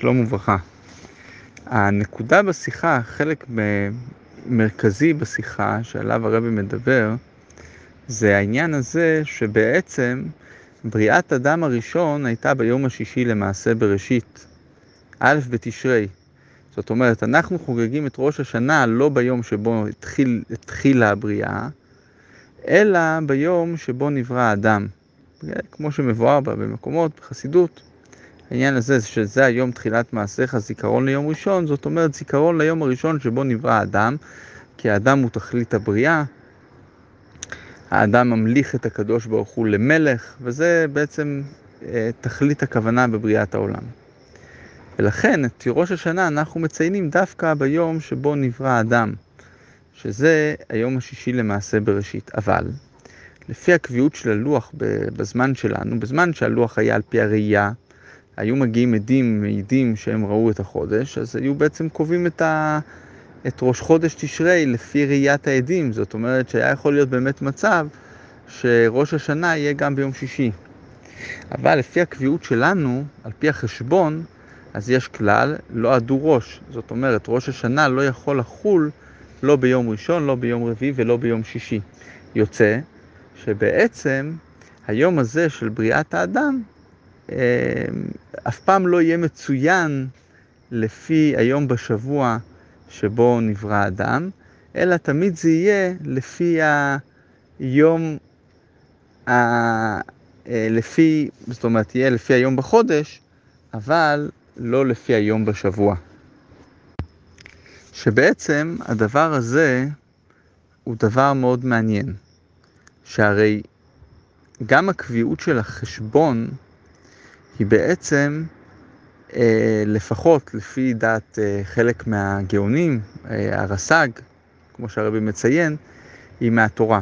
שלום וברכה. הנקודה בשיחה, חלק מרכזי בשיחה שעליו הרבי מדבר, זה העניין הזה שבעצם בריאת אדם הראשון הייתה ביום השישי למעשה בראשית, א' בתשרי. זאת אומרת, אנחנו חוגגים את ראש השנה לא ביום שבו התחיל, התחילה הבריאה, אלא ביום שבו נברא האדם. כמו שמבואר בה במקומות, בחסידות. העניין הזה, שזה היום תחילת מעשיך, זיכרון ליום ראשון, זאת אומרת זיכרון ליום הראשון שבו נברא האדם, כי האדם הוא תכלית הבריאה, האדם ממליך את הקדוש ברוך הוא למלך, וזה בעצם אה, תכלית הכוונה בבריאת העולם. ולכן את ראש השנה אנחנו מציינים דווקא ביום שבו נברא האדם, שזה היום השישי למעשה בראשית. אבל לפי הקביעות של הלוח בזמן שלנו, בזמן שהלוח היה על פי הראייה, היו מגיעים עדים, מעידים שהם ראו את החודש, אז היו בעצם קובעים את, ה... את ראש חודש תשרי לפי ראיית העדים. זאת אומרת שהיה יכול להיות באמת מצב שראש השנה יהיה גם ביום שישי. אבל לפי הקביעות שלנו, על פי החשבון, אז יש כלל, לא עדו ראש. זאת אומרת, ראש השנה לא יכול לחול לא ביום ראשון, לא ביום רביעי ולא ביום שישי. יוצא שבעצם היום הזה של בריאת האדם אף פעם לא יהיה מצוין לפי היום בשבוע שבו נברא האדם, אלא תמיד זה יהיה לפי היום, ה... אה, לפי, זאת אומרת, יהיה לפי היום בחודש, אבל לא לפי היום בשבוע. שבעצם הדבר הזה הוא דבר מאוד מעניין. שהרי גם הקביעות של החשבון היא בעצם, אה, לפחות לפי דעת אה, חלק מהגאונים, אה, הרס"ג, כמו שהרבי מציין, היא מהתורה.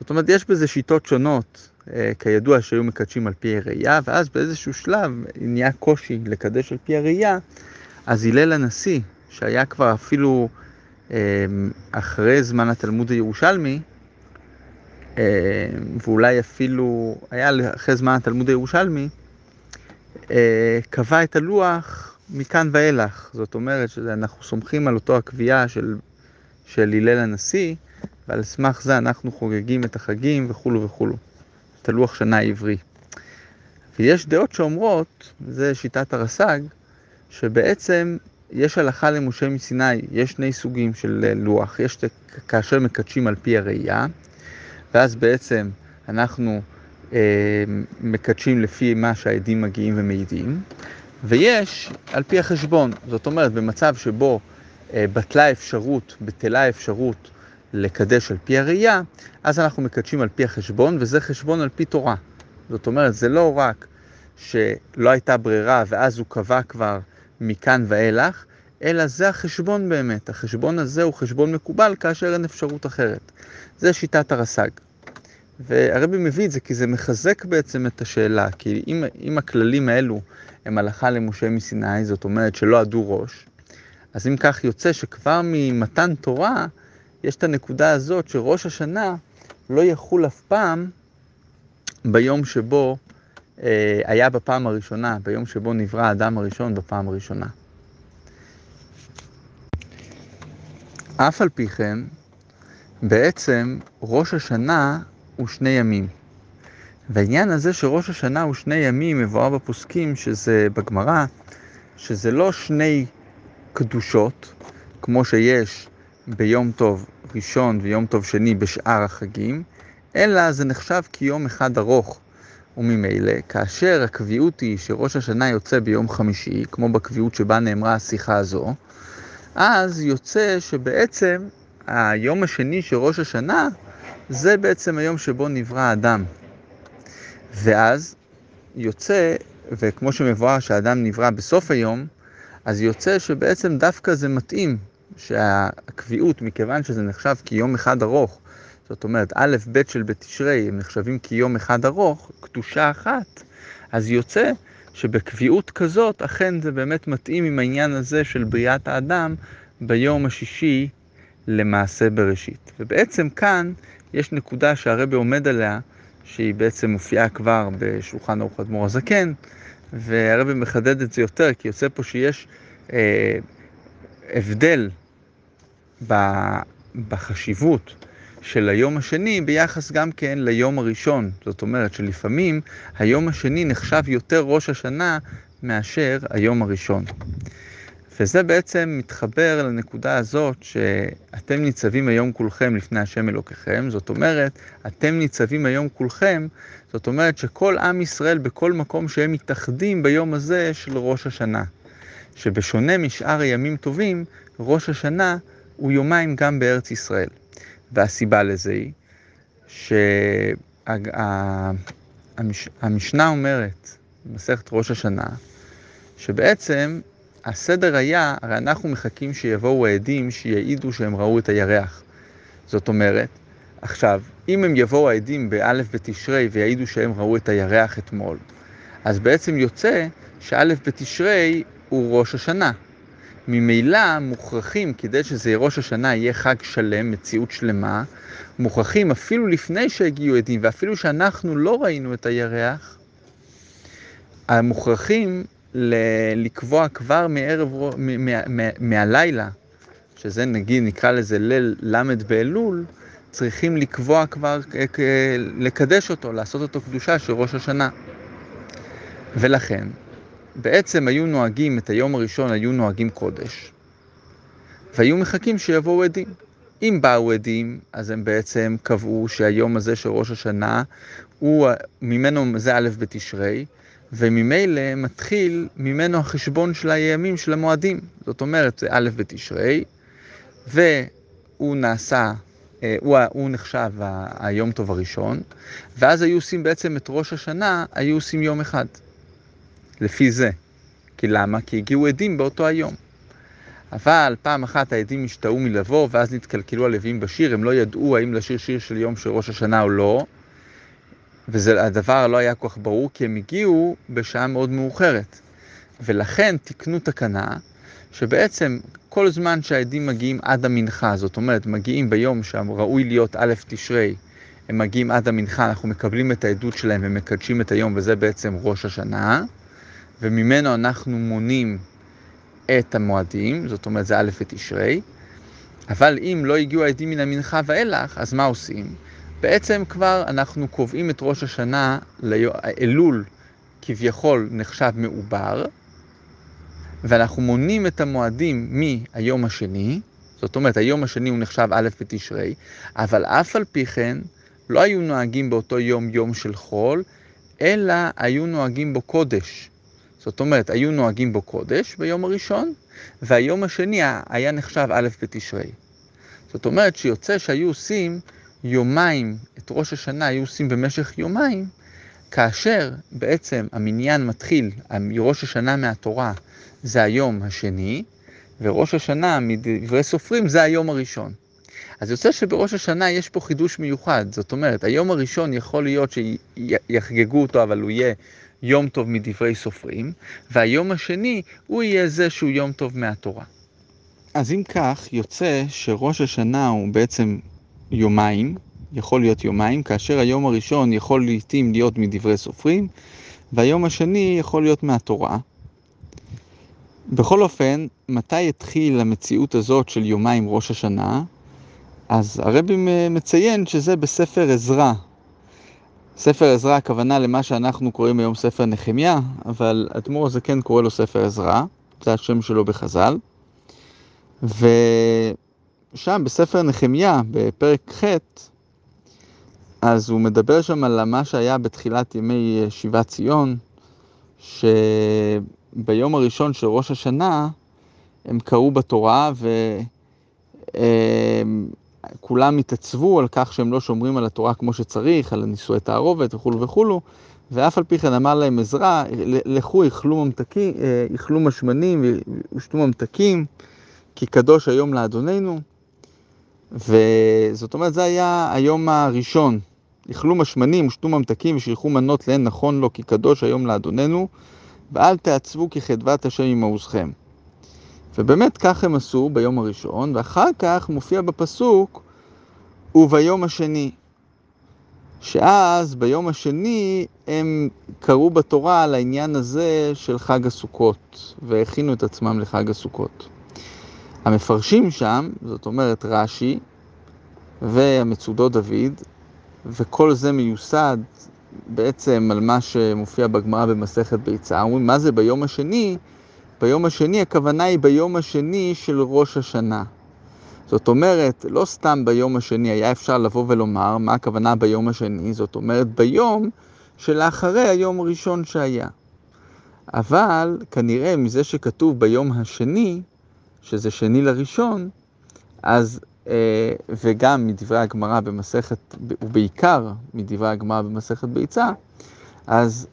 זאת אומרת, יש בזה שיטות שונות, כידוע שהיו מקדשים על פי הראייה, ואז באיזשהו שלב נהיה קושי לקדש על פי הראייה, אז הלל הנשיא, שהיה כבר אפילו אחרי זמן התלמוד הירושלמי, ואולי אפילו היה אחרי זמן התלמוד הירושלמי, קבע את הלוח מכאן ואילך. זאת אומרת שאנחנו סומכים על אותו הקביעה של, של הלל הנשיא, ועל סמך זה אנחנו חוגגים את החגים וכולו וכולו. את הלוח שנה העברי. ויש דעות שאומרות, זה שיטת הרס"ג, שבעצם יש הלכה למשה מסיני, יש שני סוגים של לוח, יש כאשר מקדשים על פי הראייה, ואז בעצם אנחנו אה, מקדשים לפי מה שהעדים מגיעים ומעידים, ויש על פי החשבון, זאת אומרת במצב שבו אה, בטלה אפשרות, בטלה אפשרות לקדש על פי הראייה, אז אנחנו מקדשים על פי החשבון, וזה חשבון על פי תורה. זאת אומרת, זה לא רק שלא הייתה ברירה ואז הוא קבע כבר מכאן ואילך, אלא זה החשבון באמת. החשבון הזה הוא חשבון מקובל כאשר אין אפשרות אחרת. זה שיטת הרס"ג. והרבי מביא את זה כי זה מחזק בעצם את השאלה, כי אם, אם הכללים האלו הם הלכה למשה מסיני, זאת אומרת שלא עדו ראש, אז אם כך יוצא שכבר ממתן תורה יש את הנקודה הזאת שראש השנה לא יחול אף פעם ביום שבו אה, היה בפעם הראשונה, ביום שבו נברא האדם הראשון בפעם הראשונה. אף על פי כן, בעצם ראש השנה הוא שני ימים. והעניין הזה שראש השנה הוא שני ימים מבואר בפוסקים, שזה בגמרא, שזה לא שני קדושות, כמו שיש ביום טוב ראשון ויום טוב שני בשאר החגים, אלא זה נחשב כיום אחד ארוך. וממילא, כאשר הקביעות היא שראש השנה יוצא ביום חמישי, כמו בקביעות שבה נאמרה השיחה הזו, אז יוצא שבעצם היום השני של ראש השנה זה בעצם היום שבו נברא האדם. ואז יוצא, וכמו שמבואר שהאדם נברא בסוף היום, אז יוצא שבעצם דווקא זה מתאים שהקביעות, מכיוון שזה נחשב כיום אחד ארוך, זאת אומרת, א', ב' של בתשרי הם נחשבים כיום אחד ארוך, קדושה אחת, אז יוצא שבקביעות כזאת, אכן זה באמת מתאים עם העניין הזה של בריאת האדם ביום השישי למעשה בראשית. ובעצם כאן יש נקודה שהרבה עומד עליה, שהיא בעצם מופיעה כבר בשולחן ארוחת מור הזקן, והרבי מחדד את זה יותר, כי יוצא פה שיש אה, הבדל ב, בחשיבות של היום השני ביחס גם כן ליום הראשון. זאת אומרת שלפעמים היום השני נחשב יותר ראש השנה מאשר היום הראשון. וזה בעצם מתחבר לנקודה הזאת שאתם ניצבים היום כולכם לפני השם אלוקיכם, זאת אומרת, אתם ניצבים היום כולכם, זאת אומרת שכל עם ישראל בכל מקום שהם מתאחדים ביום הזה של ראש השנה. שבשונה משאר הימים טובים, ראש השנה הוא יומיים גם בארץ ישראל. והסיבה לזה היא שהמשנה אומרת, במסכת ראש השנה, שבעצם הסדר היה, הרי אנחנו מחכים שיבואו העדים שיעידו שהם ראו את הירח. זאת אומרת, עכשיו, אם הם יבואו העדים באלף בתשרי ויעידו שהם ראו את הירח אתמול, אז בעצם יוצא שאלף בתשרי הוא ראש השנה. ממילא מוכרחים, כדי שזה יהיה ראש השנה יהיה חג שלם, מציאות שלמה, מוכרחים אפילו לפני שהגיעו עדים ואפילו שאנחנו לא ראינו את הירח, המוכרחים לקבוע כבר מערב, מהלילה, שזה נגיד נקרא לזה ליל ל' באלול, צריכים לקבוע כבר, לקדש אותו, לעשות אותו קדושה של ראש השנה. ולכן, בעצם היו נוהגים את היום הראשון, היו נוהגים קודש, והיו מחכים שיבואו עדים. אם באו עדים, אז הם בעצם קבעו שהיום הזה של ראש השנה, הוא, ממנו זה א' בתשרי, וממילא מתחיל ממנו החשבון של הימים של המועדים. זאת אומרת, זה א' בתשרי, והוא נעשה, אה, הוא, הוא נחשב היום טוב הראשון, ואז היו עושים בעצם את ראש השנה, היו עושים יום אחד. לפי זה. כי למה? כי הגיעו עדים באותו היום. אבל פעם אחת העדים השתאו מלבוא, ואז נתקלקלו הלווים בשיר, הם לא ידעו האם לשיר שיר של יום של ראש השנה או לא, והדבר לא היה כל כך ברור, כי הם הגיעו בשעה מאוד מאוחרת. ולכן תיקנו תקנה, שבעצם כל זמן שהעדים מגיעים עד המנחה, זאת אומרת, מגיעים ביום שראוי להיות א' תשרי, הם מגיעים עד המנחה, אנחנו מקבלים את העדות שלהם ומקדשים את היום, וזה בעצם ראש השנה. וממנו אנחנו מונים את המועדים, זאת אומרת זה א' ותשרי, אבל אם לא הגיעו העדים מן המנחה ואילך, אז מה עושים? בעצם כבר אנחנו קובעים את ראש השנה, אלול כביכול נחשב מעובר, ואנחנו מונים את המועדים מהיום השני, זאת אומרת היום השני הוא נחשב א' בתשרי, אבל אף על פי כן לא היו נוהגים באותו יום יום של חול, אלא היו נוהגים בו קודש. זאת אומרת, היו נוהגים בו קודש ביום הראשון, והיום השני היה נחשב א' בתשרי. זאת אומרת שיוצא שהיו עושים יומיים, את ראש השנה היו עושים במשך יומיים, כאשר בעצם המניין מתחיל, ראש השנה מהתורה זה היום השני, וראש השנה מדברי סופרים זה היום הראשון. אז יוצא שבראש השנה יש פה חידוש מיוחד, זאת אומרת, היום הראשון יכול להיות שיחגגו אותו, אבל הוא יהיה יום טוב מדברי סופרים, והיום השני הוא יהיה זה שהוא יום טוב מהתורה. אז אם כך, יוצא שראש השנה הוא בעצם יומיים, יכול להיות יומיים, כאשר היום הראשון יכול לעתים להיות מדברי סופרים, והיום השני יכול להיות מהתורה. בכל אופן, מתי התחיל המציאות הזאת של יומיים ראש השנה? אז הרבי מציין שזה בספר עזרא, ספר עזרא הכוונה למה שאנחנו קוראים היום ספר נחמיה, אבל אדמו"ר הזה כן קורא לו ספר עזרא, זה השם שלו בחז"ל. ושם בספר נחמיה, בפרק ח', אז הוא מדבר שם על מה שהיה בתחילת ימי שיבת ציון, שביום הראשון של ראש השנה הם קראו בתורה ו... כולם התעצבו על כך שהם לא שומרים על התורה כמו שצריך, על נישואי תערובת וכולו וכולו, ואף על פי כן אמר להם עזרא, לכו אכלו ממתקים, אכלו אה, משמנים ושתו ממתקים, כי קדוש היום לאדוננו. וזאת אומרת, זה היה היום הראשון. אכלו משמנים ושתו ממתקים ושילחו מנות לאין נכון לו, כי קדוש היום לאדוננו, ואל תעצבו כי חדבת השם עמעוזכם. ובאמת כך הם עשו ביום הראשון, ואחר כך מופיע בפסוק, וביום השני, שאז ביום השני הם קראו בתורה על העניין הזה של חג הסוכות, והכינו את עצמם לחג הסוכות. המפרשים שם, זאת אומרת רש"י והמצודות דוד, וכל זה מיוסד בעצם על מה שמופיע בגמרא במסכת ביצה. אומרים, מה זה ביום השני? ביום השני, הכוונה היא ביום השני של ראש השנה. זאת אומרת, לא סתם ביום השני היה אפשר לבוא ולומר מה הכוונה ביום השני, זאת אומרת ביום שלאחרי היום הראשון שהיה. אבל כנראה מזה שכתוב ביום השני, שזה שני לראשון, אז, אה, וגם מדברי הגמרא במסכת, ובעיקר מדברי הגמרא במסכת ביצה, אז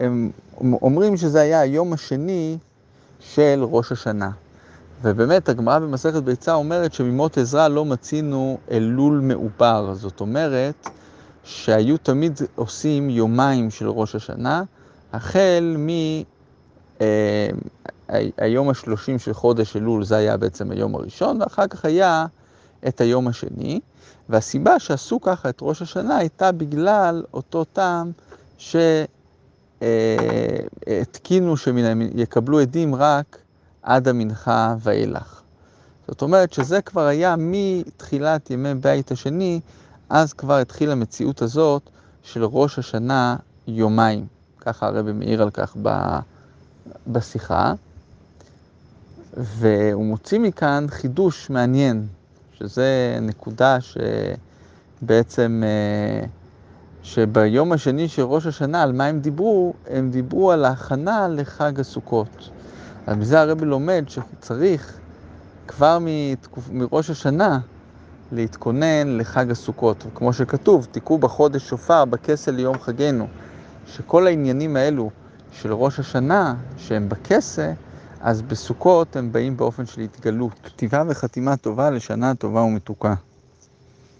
הם אומרים שזה היה היום השני של ראש השנה. ובאמת הגמרא במסכת ביצה אומרת שממות עזרא לא מצינו אלול מעובר, זאת אומרת שהיו תמיד עושים יומיים של ראש השנה, החל מ... אה, היום השלושים של חודש אלול, זה היה בעצם היום הראשון, ואחר כך היה את היום השני, והסיבה שעשו ככה את ראש השנה הייתה בגלל אותו טעם שהתקינו שיקבלו עדים רק עד המנחה ואילך. זאת אומרת שזה כבר היה מתחילת ימי בית השני, אז כבר התחילה המציאות הזאת של ראש השנה יומיים. ככה הרבי מעיר על כך בשיחה. והוא מוציא מכאן חידוש מעניין, שזה נקודה שבעצם, אה, שביום השני של ראש השנה, על מה הם דיברו? הם דיברו על ההכנה לחג הסוכות. אז מזה הרבי לומד שצריך כבר מתקופ... מראש השנה להתכונן לחג הסוכות. כמו שכתוב, תיקעו בחודש שופר בכסל ליום חגנו. שכל העניינים האלו של ראש השנה, שהם בכסה, אז בסוכות הם באים באופן של התגלות. כתיבה וחתימה טובה לשנה טובה ומתוקה.